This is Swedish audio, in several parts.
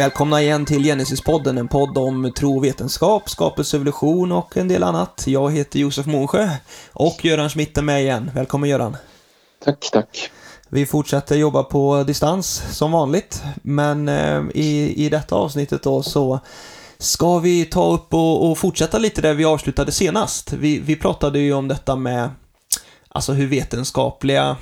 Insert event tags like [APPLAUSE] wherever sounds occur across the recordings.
Välkomna igen till Genesis-podden, en podd om tro och vetenskap, skapelseevolution och en del annat. Jag heter Josef Månsjö och Göran Schmitt är med igen. Välkommen Göran! Tack, tack! Vi fortsätter jobba på distans som vanligt, men eh, i, i detta avsnittet då så ska vi ta upp och, och fortsätta lite där vi avslutade senast. Vi, vi pratade ju om detta med alltså hur vetenskapliga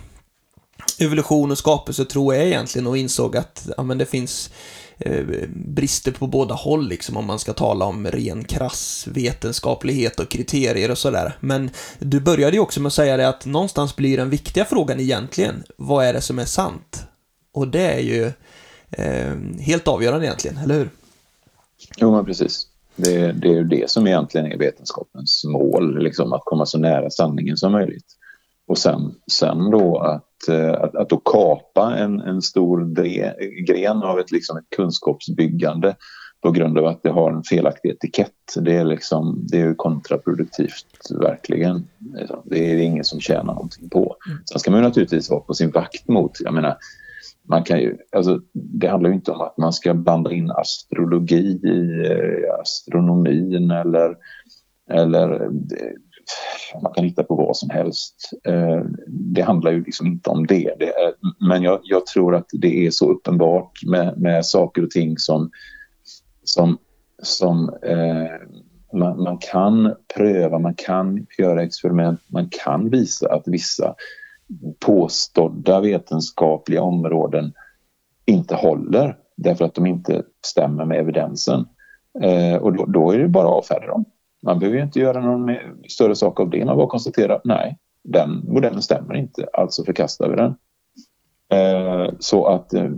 evolution och skapelsetro är egentligen och insåg att ja, men det finns eh, brister på båda håll liksom om man ska tala om ren krass vetenskaplighet och kriterier och sådär. Men du började ju också med att säga det att någonstans blir den viktiga frågan egentligen, vad är det som är sant? Och det är ju eh, helt avgörande egentligen, eller hur? Jo, men precis. Det, det är ju det som egentligen är vetenskapens mål, liksom att komma så nära sanningen som möjligt. Och sen, sen då att, eh, att, att då kapa en, en stor dre, gren av ett, liksom ett kunskapsbyggande på grund av att det har en felaktig etikett. Det är, liksom, det är kontraproduktivt, verkligen. Det är ingen som tjänar någonting på. Mm. Sen ska man naturligtvis vara på sin vakt mot, jag menar, man kan ju, alltså, det handlar ju inte om att man ska blanda in astrologi i eh, astronomin eller, eller eh, man kan hitta på vad som helst. Eh, det handlar ju liksom inte om det. det är, men jag, jag, tror att det är så uppenbart med, med saker och ting som, som, som eh, man, man, kan pröva, man kan göra experiment, man kan visa att vissa påstådda vetenskapliga områden inte håller därför att de inte stämmer med evidensen. Eh, och då, då, är det bara att avfärda dem. Man behöver inte göra någon större sak av det. Man bara konstaterar nej, den modellen stämmer inte, alltså förkastar vi den. Eh, så att, eh,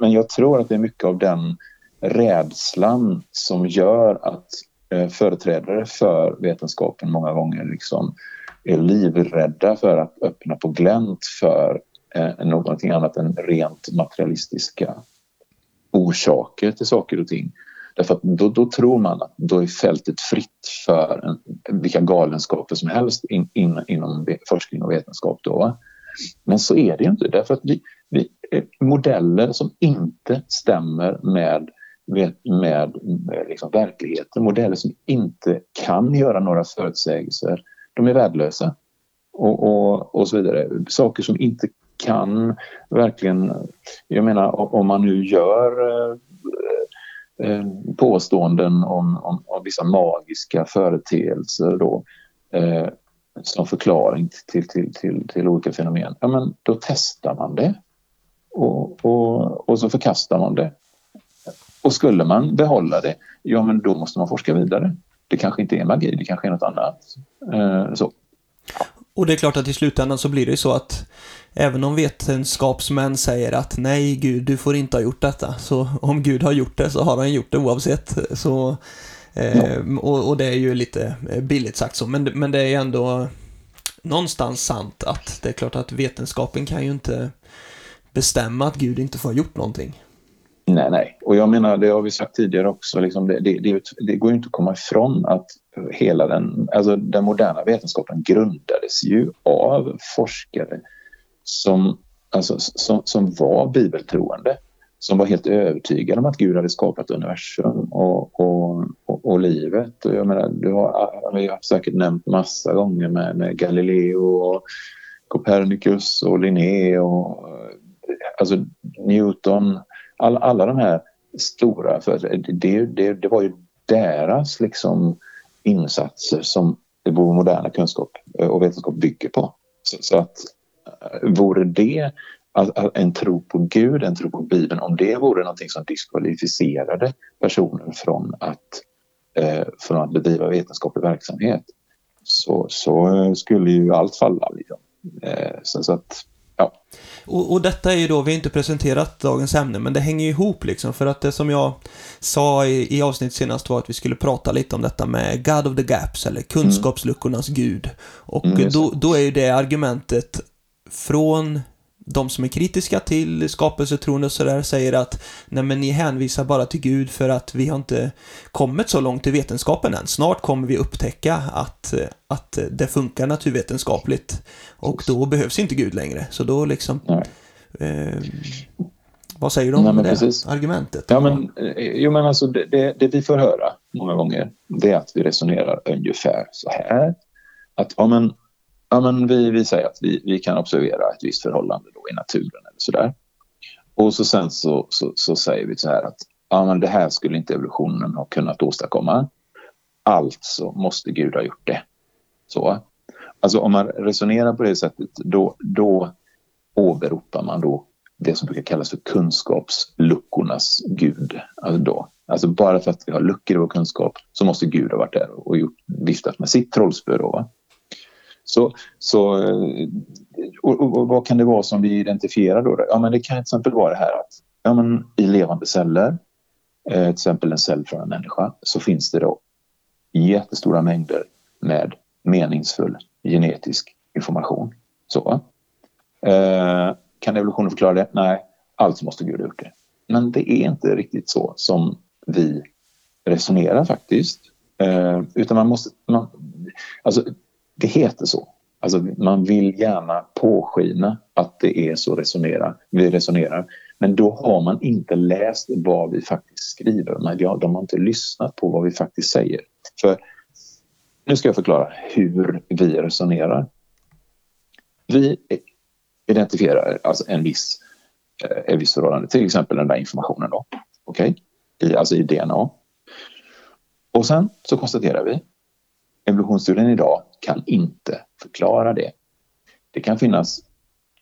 men jag tror att det är mycket av den rädslan som gör att eh, företrädare för vetenskapen många gånger liksom är livrädda för att öppna på glänt för eh, någonting annat än rent materialistiska orsaker till saker och ting. Därför att då, då tror man att då är fältet fritt för en, vilka galenskaper som helst in, in, inom forskning och vetenskap. Då. Men så är det ju inte därför att vi, vi, eh, modeller som inte stämmer med, med, med liksom verkligheten, modeller som inte kan göra några förutsägelser, de är värdelösa. Och, och, och så vidare. Saker som inte kan verkligen... Jag menar om man nu gör eh, eh, påståenden om, om, om, vissa magiska företeelser då, eh, som förklaring till, till, till, till olika fenomen, ja men då testar man det och, och, och så förkastar man det. Och skulle man behålla det, ja men då måste man forska vidare. Det kanske inte är magi, det kanske är något annat. Eh, så. Och det är klart att i slutändan så blir det ju så att även om vetenskapsmän säger att nej, Gud, du får inte ha gjort detta. Så om Gud har gjort det så har han gjort det oavsett. Så, eh, och, och, det är ju lite eh, billigt sagt så, men, men det är ändå någonstans sant att det är klart att vetenskapen kan ju inte bestämma att Gud inte får ha gjort någonting. Nej, nej. Och jag menar, det har vi sagt tidigare också, liksom det, det, det, det, går ju inte att komma ifrån att hela den, alltså den moderna vetenskapen grundades ju av forskare som, alltså, som, som var bibeltroende. Som var helt övertygade om att Gud hade skapat universum och, och, och, och livet. Och jag menar, du har, vi har säkert nämnt massa gånger med, med Galileo och Copernicus och Linné och alltså Newton. All, alla de här stora, företagen, det, det, det var ju deras liksom insatser som vår moderna kunskap eh, och vetenskap bygger på. Så, så att eh, vore det en tro på Gud, en tro på Bibeln, om det vore någonting som diskvalificerade personen från att, eh, från att bedriva vetenskaplig verksamhet så, så eh, skulle ju allt falla. Liksom. Eh, så, så, att. Och, och, detta är ju då, vi har inte presenterat dagens ämne, men det hänger ju ihop liksom, för att det som jag sa i, i avsnitt senast var att vi skulle prata lite om detta med God of the Gaps, eller kunskapsluckornas mm. gud. Och mm, då, då är ju det argumentet från de som är kritiska till skapelsetron och sådär säger att nej men ni hänvisar bara till Gud för att vi har inte kommit så långt i vetenskapen än. Snart kommer vi upptäcka att, att det funkar naturvetenskapligt och då behövs inte Gud längre. Så då liksom eh, Vad säger du om Nej, men det precis. argumentet? Ja, men, eh, jo, men alltså det, det, det vi får höra många gånger det är att vi resonerar ungefär så här. Att ja, men, ja, men vi, vi säger att vi, vi kan observera ett visst förhållande då i naturen eller sådär. Och så sen så, så, så säger vi så här att ja, men det här skulle inte evolutionen ha kunnat åstadkomma. Alltså måste Gud ha gjort det. Så. Alltså om man resonerar på det sättet då, då åberopar man då det som brukar kallas för kunskapsluckornas gud. Alltså, då. alltså bara för att vi har luckor i vår kunskap så måste Gud ha varit där och gjort, viftat med sitt trollspö. Då, va? Så, så, eh, och, och, och, vad kan det vara som vi identifierar då? Ja, men det kan till exempel vara det här att ja, men i levande celler, eh, till exempel en cell från en människa, så finns det då jättestora mängder med meningsfull genetisk information. Så. Eh, kan evolutionen förklara det? Nej, allt måste Gud ha gjort det. Men det är inte riktigt så som vi resonerar faktiskt. Eh, utan man måste... Man, alltså, det heter så. Alltså, man vill gärna påskina att det är så resonera, vi resonerar. Men då har man inte läst vad vi faktiskt skriver. Men de har inte lyssnat på vad vi faktiskt säger. För nu ska jag förklara hur vi resonerar. Vi identifierar alltså en viss, ett en viss förhållande, till exempel den där informationen då. Okay? Alltså i DNA. Och sen så konstaterar vi evolutionsstudien idag kan inte förklara det. Det kan finnas,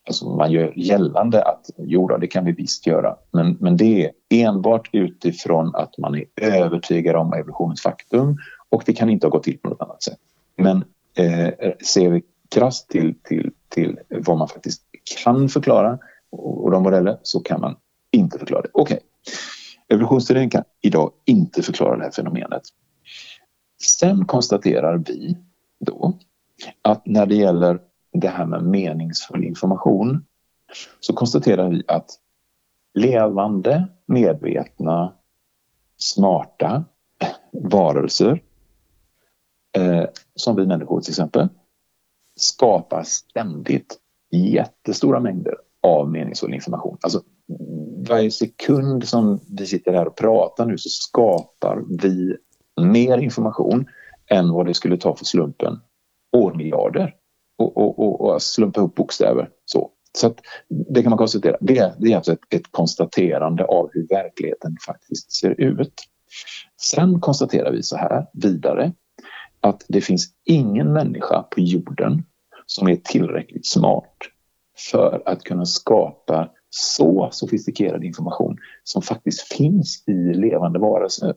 alltså man gör gällande att jo då, det kan vi visst göra, men, men det är enbart utifrån att man är övertygad om evolutionens faktum och det kan inte ha gått till på något annat sätt. Men eh, ser vi krasst till, till, till vad man faktiskt kan förklara och, och de modeller så kan man inte förklara det. Okej, okay. evolutionsteorin kan idag inte förklara det här fenomenet. Sen konstaterar vi då att när det gäller det här med meningsfull information så konstaterar vi att levande, medvetna, smarta varelser eh, som vi människor till exempel skapar ständigt jättestora mängder av meningsfull information. Alltså varje sekund som vi sitter här och pratar nu så skapar vi mer information än vad det skulle ta för slumpen årmiljarder och, och, och, och slumpa ihop bokstäver. Så, så att, det kan man konstatera. Det, det är alltså ett, ett konstaterande av hur verkligheten faktiskt ser ut. Sen konstaterar vi så här vidare att det finns ingen människa på jorden som är tillräckligt smart för att kunna skapa så sofistikerad information som faktiskt finns i levande varelser.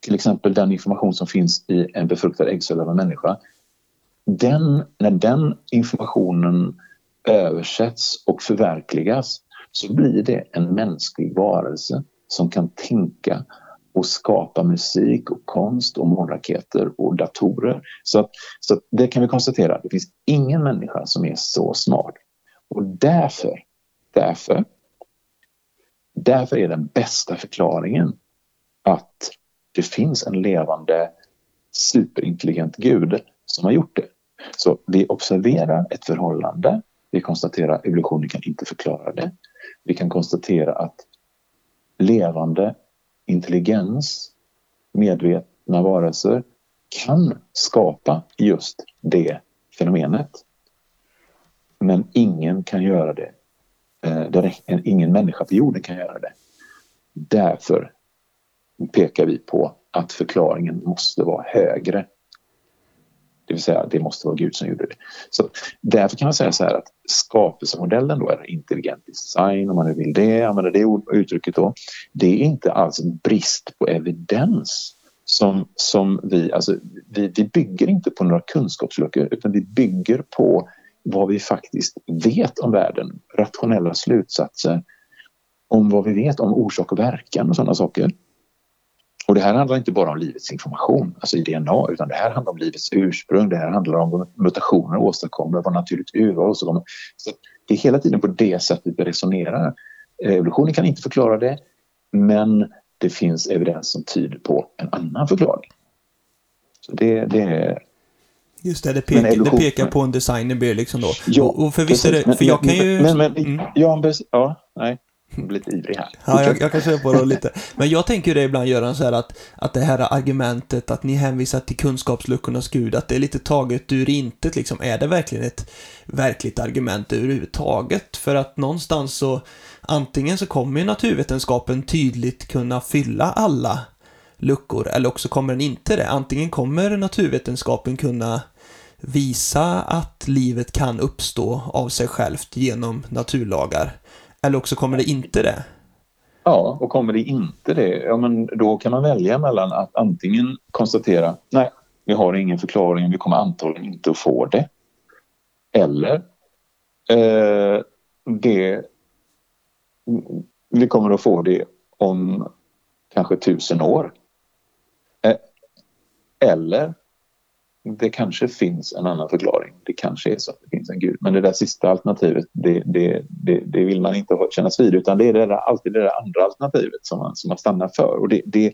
Till exempel den information som finns i en befruktad äggcell av en människa. Den, när den informationen översätts och förverkligas så blir det en mänsklig varelse som kan tänka och skapa musik och konst och månraketer och datorer. Så, att, så att det kan vi konstatera, det finns ingen människa som är så smart. Och därför, därför, därför är den bästa förklaringen att det finns en levande superintelligent gud som har gjort det. Så vi observerar ett förhållande, vi konstaterar att evolutionen kan inte förklara det. Vi kan konstatera att levande intelligens, medvetna varelser kan skapa just det fenomenet. Men ingen kan göra det. Eh, ingen människa på jorden kan göra det. Därför pekar vi på att förklaringen måste vara högre. Det vill säga, det måste vara Gud som gjorde det. Så därför kan man säga så här att skapelsemodellen då, eller intelligent design om man nu vill det, använda det uttrycket då. Det är inte alls en brist på evidens som, som vi, alltså vi, vi bygger inte på några kunskapsluckor utan vi bygger på vad vi faktiskt vet om världen, rationella slutsatser om vad vi vet om orsak och verkan och sådana saker. Och det här handlar inte bara om livets information, alltså i DNA, utan det här handlar om livets ursprung, det här handlar om vad mutationer åstadkommer, vad naturligt urval åstadkommer. Så det är hela tiden på det sättet vi resonerar. Evolutionen kan inte förklara det, men det finns evidens som tyder på en annan förklaring. Så det, det är Just det, det pekar, evolution, det pekar på en designer liksom då. Ja, och, för visst är det, för jag kan ju... Men, men, mm. ja, ja, nej. [LAUGHS] lite ivrig här. Ja, jag, jag kan köra på det lite. Men jag tänker det ibland, Göran, så här att, att det här argumentet att ni hänvisar till kunskapsluckornas gud, att det är lite taget ur intet liksom. Är det verkligen ett verkligt argument överhuvudtaget? För att någonstans så, antingen så kommer ju naturvetenskapen tydligt kunna fylla alla luckor, eller också kommer den inte det. Antingen kommer naturvetenskapen kunna visa att livet kan uppstå av sig självt genom naturlagar. Eller också kommer det inte det. Ja, och kommer det inte det, ja men då kan man välja mellan att antingen konstatera nej, vi har ingen förklaring, vi kommer antagligen inte att få det. Eller eh, det, vi kommer att få det om kanske tusen år. Eh, eller det kanske finns en annan förklaring. Det kanske är så att det finns en gud. Men det där sista alternativet, det, det, det, det vill man inte kännas vid utan det är det där, alltid det där andra alternativet som man, som man stannar för. Och det, det,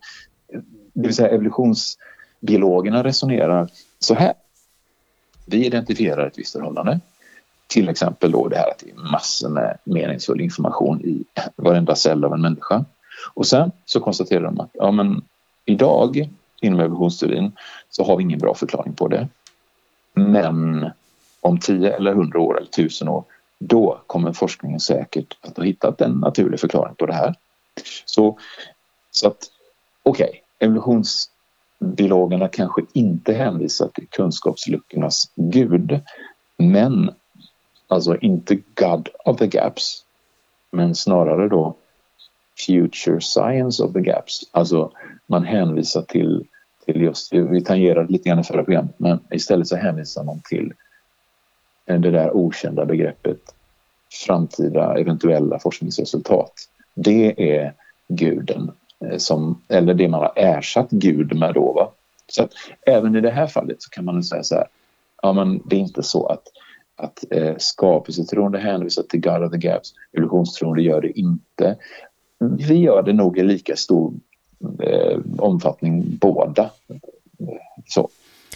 det vill säga evolutionsbiologerna resonerar så här. Vi identifierar ett visst förhållande. Till exempel då det här att det är massor med meningsfull information i varenda cell av en människa. Och sen så konstaterar de att ja, men idag inom evolutionsteorin så har vi ingen bra förklaring på det. Men om 10 eller 100 år eller 1000 år då kommer forskningen säkert att ha hittat en naturlig förklaring på det här. Så, så att okej, okay, evolutionsbiologerna kanske inte hänvisar till kunskapsluckornas gud men alltså inte God of the gaps men snarare då Future Science of the Gaps. Alltså man hänvisar till, till just, vi tangerade lite grann i förra programmet, men istället så hänvisar man till det där okända begreppet framtida eventuella forskningsresultat. Det är guden, eh, som, eller det man har ersatt Gud med då. Va? Så att även i det här fallet så kan man säga så här, ja men det är inte så att att eh, skapelsetroende hänvisar till God of the Gaps, evolutionstroende gör det inte vi gör det nog i lika stor eh, omfattning båda. Så.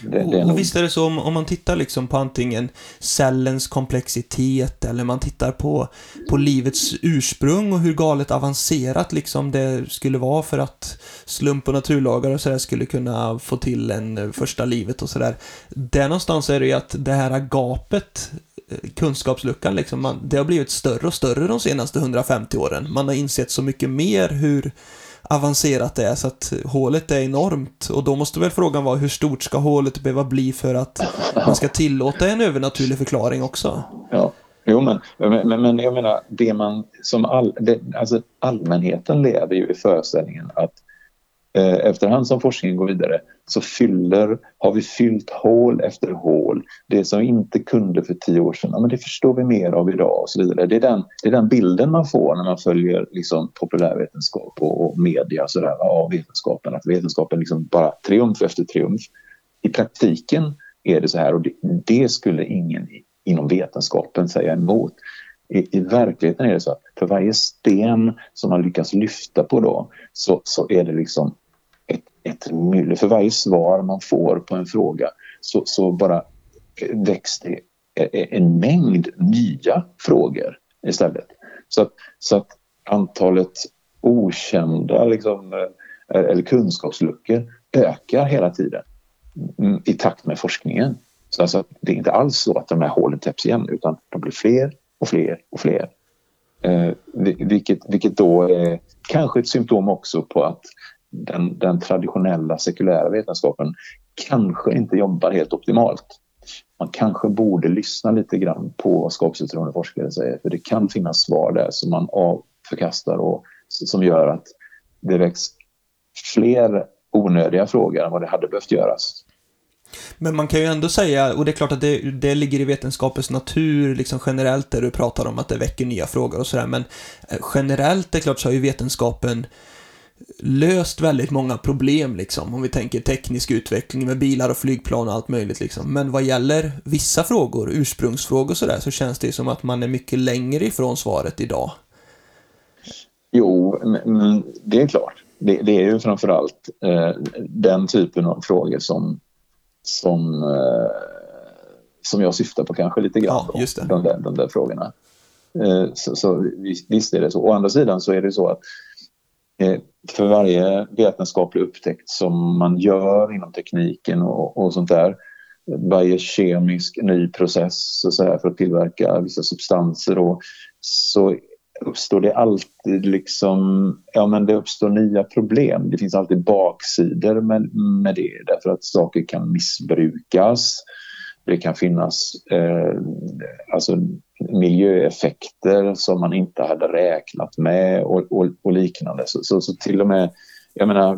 Det, det och visst är det så om, om, man tittar liksom på antingen cellens komplexitet eller man tittar på, på livets ursprung och hur galet avancerat liksom det skulle vara för att slump och naturlagar och sådär skulle kunna få till en första livet och sådär. Där någonstans är det ju att det här gapet kunskapsluckan liksom, man, det har blivit större och större de senaste 150 åren. Man har insett så mycket mer hur avancerat det är så att hålet är enormt och då måste väl frågan vara hur stort ska hålet behöva bli för att man ska tillåta en övernaturlig förklaring också? Ja, jo men, men, men jag menar det man som all, det, alltså allmänheten lever ju i föreställningen att Eh, efterhand som forskningen går vidare så fyller, har vi fyllt hål efter hål. Det som vi inte kunde för tio år sedan, ja, men det förstår vi mer av idag och så vidare. Det är den, det är den bilden man får när man följer liksom, populärvetenskap och, och media och sådär, av vetenskapen. Att vetenskapen liksom bara triumf efter triumf. I praktiken är det så här och det, det skulle ingen inom vetenskapen säga emot. I, I, verkligheten är det så att för varje sten som man lyckas lyfta på då så, så är det liksom ett, ett myller. För varje svar man får på en fråga så, så bara väcks det e, e, en mängd nya frågor istället. Så att, så att antalet okända liksom, e, eller kunskapsluckor ökar hela tiden mm, i takt med forskningen. Så alltså, det är inte alls så att de här hålen täpps igen utan de blir fler och fler och fler. Eh, vilket, vilket då är kanske ett symptom också på att den, den traditionella sekulära vetenskapen kanske inte jobbar helt optimalt. Man kanske borde lyssna lite grann på vad skapelsetroende forskare säger för det kan finnas svar där som man förkastar och som gör att det väcks fler onödiga frågor än vad det hade behövt göras. Men man kan ju ändå säga, och det är klart att det, det ligger i vetenskapens natur, liksom generellt, där du pratar om att det väcker nya frågor och sådär, men eh, generellt, det är klart, så har ju vetenskapen löst väldigt många problem liksom, om vi tänker teknisk utveckling med bilar och flygplan och allt möjligt liksom. Men vad gäller vissa frågor, ursprungsfrågor och sådär, så känns det som att man är mycket längre ifrån svaret idag. Jo, det är klart. Det, det är ju framförallt eh, den typen av frågor som som, eh, som jag syftar på kanske lite grann. Ja, just det. De, där, de där frågorna. Eh, så, så, visst är det så. Å andra sidan så är det så att eh, för varje vetenskaplig upptäckt som man gör inom tekniken och, och sånt där varje kemisk ny process så här, för att tillverka vissa substanser och så uppstår det alltid liksom, ja men det uppstår nya problem. Det finns alltid baksidor med, med det därför att saker kan missbrukas. Det kan finnas eh, alltså miljöeffekter som man inte hade räknat med och, och, och liknande. Så, så, så, till och med, jag menar,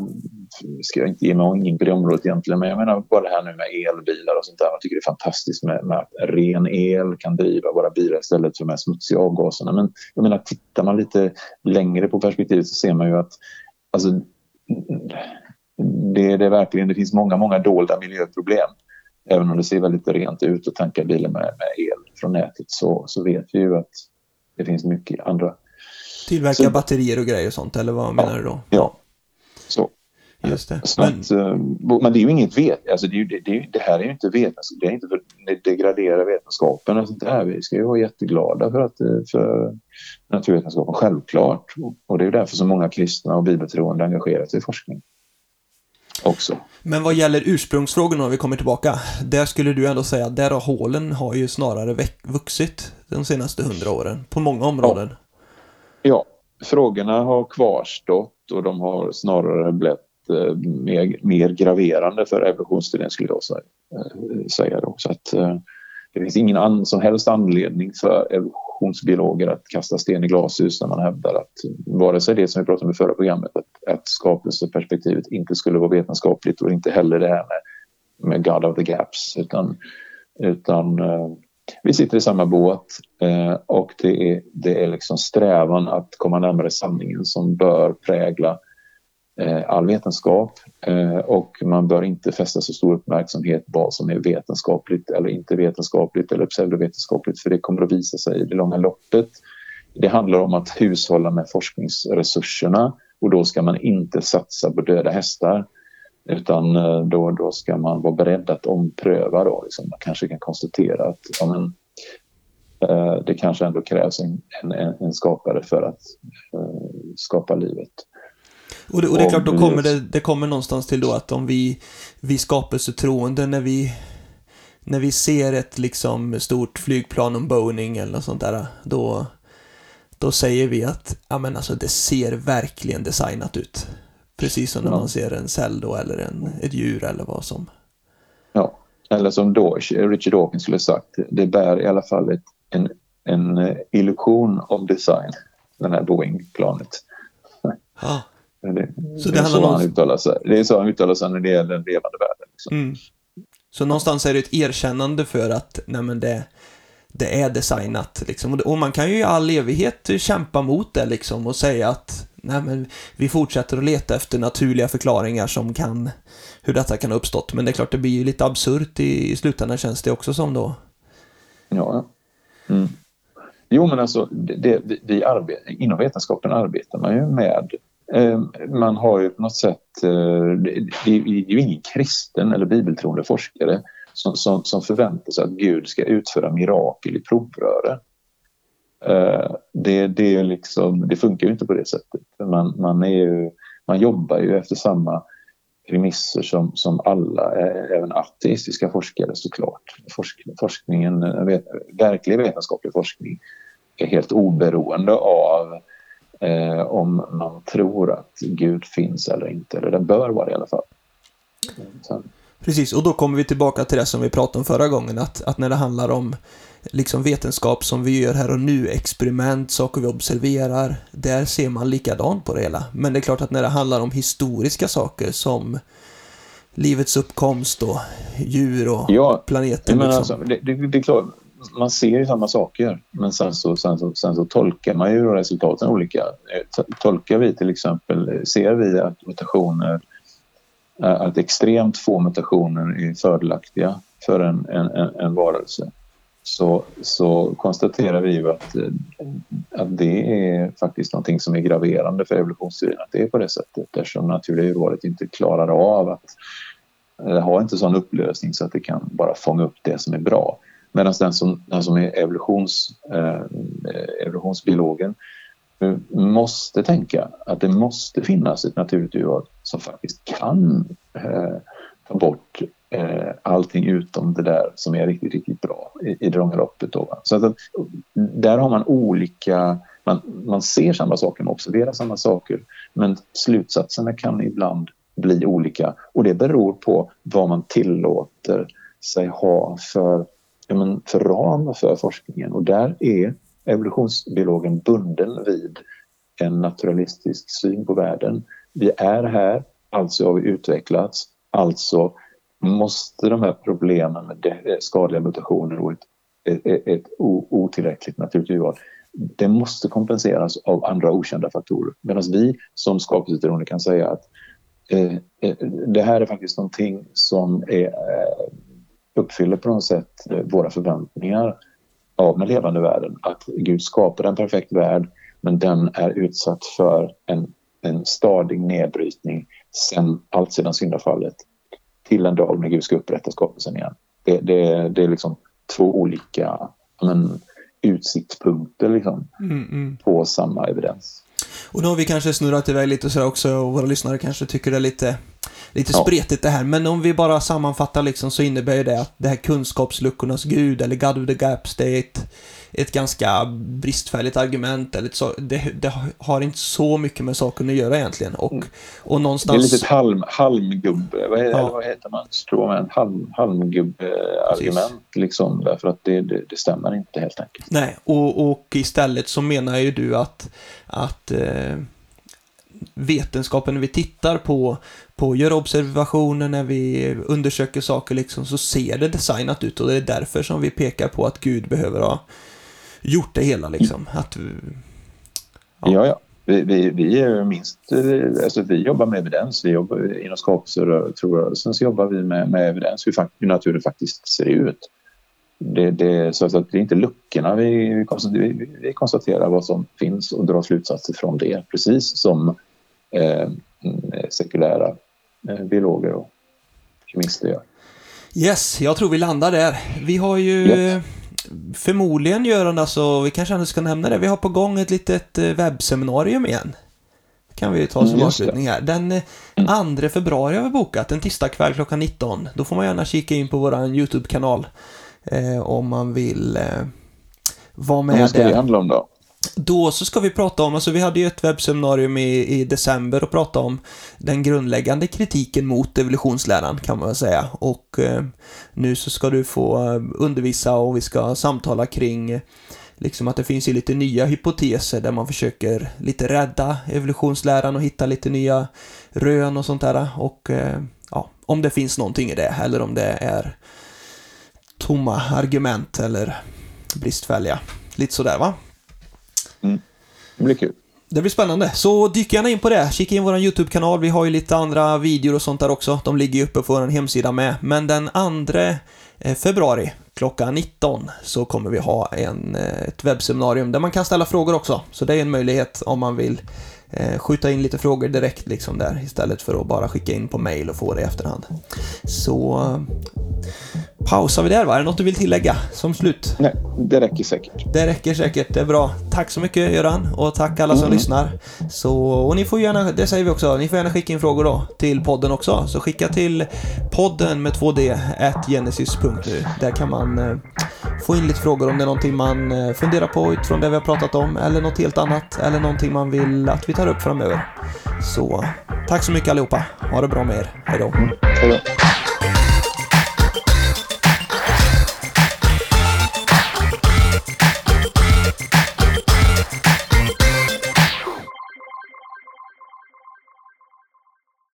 ska jag inte ge mig in på det området egentligen, men jag menar bara det här nu med elbilar och sånt där. Jag tycker det är fantastiskt med, med att ren el kan driva våra bilar istället för de här smutsiga avgaserna. Men jag menar, tittar man lite längre på perspektivet så ser man ju att alltså, det, det är verkligen, det finns många, många dolda miljöproblem. Även om det ser väldigt rent ut att tanka bilen med, med el från nätet så, så vet vi ju att det finns mycket andra. Tillverka så, batterier och grejer och sånt, eller vad menar du då? Ja, så. Just det. Men... Att, eh, men det är ju inget vet, alltså det, det, det, det, här är ju inte vetenskap, det är inte för att degradera vetenskapen. Alltså där. Vi ska ju vara jätteglada för, att, eh, för naturvetenskapen, självklart. Och det är därför så många kristna och bibeltroende engagerar sig i forskning också. Men vad gäller ursprungsfrågorna, om vi kommer tillbaka, där skulle du ändå säga att där har hålen har ju snarare vuxit de senaste hundra åren, på många områden. Ja. ja, frågorna har kvarstått och de har snarare blivit eh, mer, mer graverande för evolutionsteorin skulle jag säga. Då. Så eh, att, eh, det finns ingen an, som helst anledning för evolutionsbiologer att kasta sten i glashus när man hävdar att vare sig det som vi pratade om i förra programmet, att, att skapelseperspektivet inte skulle vara vetenskapligt och inte heller det här med, med God of the Gaps utan, utan vi sitter i samma båt eh, och det är, det är liksom strävan att komma närmare sanningen som bör prägla Eh, all vetenskap eh, och man bör inte fästa så stor uppmärksamhet vad som är vetenskapligt eller inte vetenskapligt eller pseudovetenskapligt för det kommer att visa sig i det långa loppet. Det handlar om att hushålla med forskningsresurserna och då ska man inte satsa på döda hästar utan eh, då, då ska man vara beredd att ompröva. Då. Liksom man kanske kan konstatera att ja, men, det kanske ändå krävs en, en, en skapare för att skapa livet. Och det, och det är klart, då kommer det, det kommer någonstans till då att om vi, vi skapelsetroende när vi när vi ser ett liksom stort flygplan, om Boeing eller något sånt där, då, då säger vi att ja, men alltså, det ser verkligen designat ut. Precis som när ja. man ser en cell då, eller en, ett djur eller vad som. Ja, eller som då Richard Dawkins skulle sagt, det bär i alla fall ett, en, en illusion av design, den här Boeing-planet. Ja. [LAUGHS] Det, så det, det, är så han uttalar sig. det är så han uttalar sig när det gäller den levande världen. Liksom. Mm. Så någonstans är det ett erkännande för att nej men det, det är designat. Liksom. Och man kan ju i all evighet kämpa mot det liksom, och säga att nej men vi fortsätter att leta efter naturliga förklaringar som kan hur detta kan ha uppstått. Men det är klart, det blir ju lite absurt i, i slutändan känns det också som då. Ja. Mm. Jo, men alltså, det, det, vi arbetar, inom vetenskapen arbetar man ju med eh, man har ju på något sätt, eh, det är ju ingen kristen eller bibeltroende forskare som, som, som förväntar sig att Gud ska utföra mirakel i provröret. Eh, det, det, liksom, det funkar ju inte på det sättet. Man, man, är ju, man jobbar ju efter samma premisser som, som alla, även ateistiska forskare såklart. Forsk, forskningen, verklig vetenskaplig forskning är helt oberoende av eh, om man tror att Gud finns eller inte. Eller den bör vara i alla fall. Sen. Precis, och då kommer vi tillbaka till det som vi pratade om förra gången, att, att när det handlar om liksom vetenskap som vi gör här och nu, experiment, saker vi observerar, där ser man likadant på det hela. Men det är klart att när det handlar om historiska saker som livets uppkomst och djur och ja, planeter. Men liksom. alltså, det, det, det, är klart, man ser ju samma saker men sen så, sen så, sen så tolkar man ju resultaten olika. Eh, tolkar vi till exempel, eh, ser vi att mutationer, att extremt få mutationer är fördelaktiga för en, en, en varelse. Så, så konstaterar vi ju att, eh, att det är faktiskt någonting som är graverande för evolutionsteorin att det är på det sättet eftersom naturliga urvalet inte klarar av att det har inte sån upplösning så att det kan bara fånga upp det som är bra. Medan den som, den som är evolutions, eh, eh evolutionsbiologen måste tänka att det måste finnas ett naturligt urval som faktiskt kan eh, ta bort eh, allting utom det där som är riktigt, riktigt bra i, i det långa loppet. Då. Så att, eh, där har man olika, man, man ser samma saker, man observerar samma saker men slutsatserna kan ibland bli olika och det beror på vad man tillåter sig ha för, för ram för forskningen och där är evolutionsbiologen bunden vid en naturalistisk syn på världen. Vi är här, alltså har vi utvecklats, alltså måste de här problemen med eh, skadliga mutationer och ett, ett, ett otillräckligt naturligt urval det måste kompenseras av andra okända faktorer. Medan vi som skapelseteroner kan säga att eh, eh, det här är faktiskt någonting som är, eh, uppfyller på något sätt våra förväntningar av den levande världen. Att Gud skapar en perfekt värld men den är utsatt för en, en stadig nedbrytning sen, allt sedan syndafallet till en dag när Gud ska upprätta skapelsen igen. Det, det, det är liksom två olika men, utsiktspunkter liksom, mm, mm. på samma evidens. Och nu har vi kanske snurrat iväg lite så också och våra lyssnare kanske tycker det är lite, lite ja. spretigt det här. Men om vi bara sammanfattar liksom så innebär det att det här kunskapsluckornas gud eller God of the Gaps, det är ett ett ganska bristfälligt argument. Eller så, det, det, har inte så mycket med saken att göra egentligen. Och, mm. och någonstans... Det är lite halm, halmgubbe, vad, ja. vad heter man? Stråman, halm, halmgubbe-argument liksom. Därför att det, det, det, stämmer inte helt enkelt. Nej, och, och istället så menar ju du att, att eh, vetenskapen, när vi tittar på, på gör observationer, när vi undersöker saker liksom, så ser det designat ut och det är därför som vi pekar på att Gud behöver ha gjort det hela liksom. Att, ja. ja, ja. Vi, vi, vi är minst, alltså vi jobbar med evidens. Vi jobbar inom skapelserörelsen så jobbar vi med, med evidens hur, hur naturen faktiskt ser ut. Det, det, så att det är inte luckorna vi, vi, vi konstaterar vad som finns och drar slutsatser från det. Precis som eh, sekulära eh, biologer och kemister gör. Yes, jag tror vi landar där. Vi har ju yes förmodligen Göran, alltså, vi kanske ändå ska nämna det, vi har på gång ett litet eh, webbseminarium igen. kan vi ta som mm, avslutning här. Den 2 mm. februari har vi bokat, en tisdagkväll klockan 19. Då får man gärna kika in på vår YouTube-kanal eh, om man vill eh, vara med där. Vad ska det handla om då? Då så ska vi prata om, alltså vi hade ju ett webbseminarium i, i december och prata om den grundläggande kritiken mot evolutionsläran kan man väl säga. Och eh, nu så ska du få eh, undervisa och vi ska samtala kring liksom att det finns ju lite nya hypoteser där man försöker lite rädda evolutionsläran och hitta lite nya rön och sånt där. Och eh, ja, om det finns någonting i det eller om det är tomma argument eller bristfälliga. Lite sådär va? Mm. Det blir kul. Det blir spännande. Så dyk gärna in på det. Kika in vår YouTube-kanal. Vi har ju lite andra videor och sånt där också. De ligger ju uppe på vår hemsida med. Men den 2 eh, februari klockan 19 så kommer vi ha en, eh, ett webbseminarium där man kan ställa frågor också. Så det är en möjlighet om man vill eh, skjuta in lite frågor direkt liksom där istället för att bara skicka in på mail och få det i efterhand. Så pausar vi där va? Är det något du vill tillägga som slut? Nej, det räcker säkert. Det räcker säkert, det är bra. Tack så mycket Göran och tack alla som mm. lyssnar. Så, och ni får gärna, det säger vi också, ni får gärna skicka in frågor då till podden också. Så skicka till podden med 2D, genesis.nu. Där kan man eh, få in lite frågor om det är någonting man eh, funderar på utifrån det vi har pratat om eller något helt annat eller någonting man vill att vi tar upp framöver. Så tack så mycket allihopa. Ha det bra med er. Hej då. Mm. Hej då.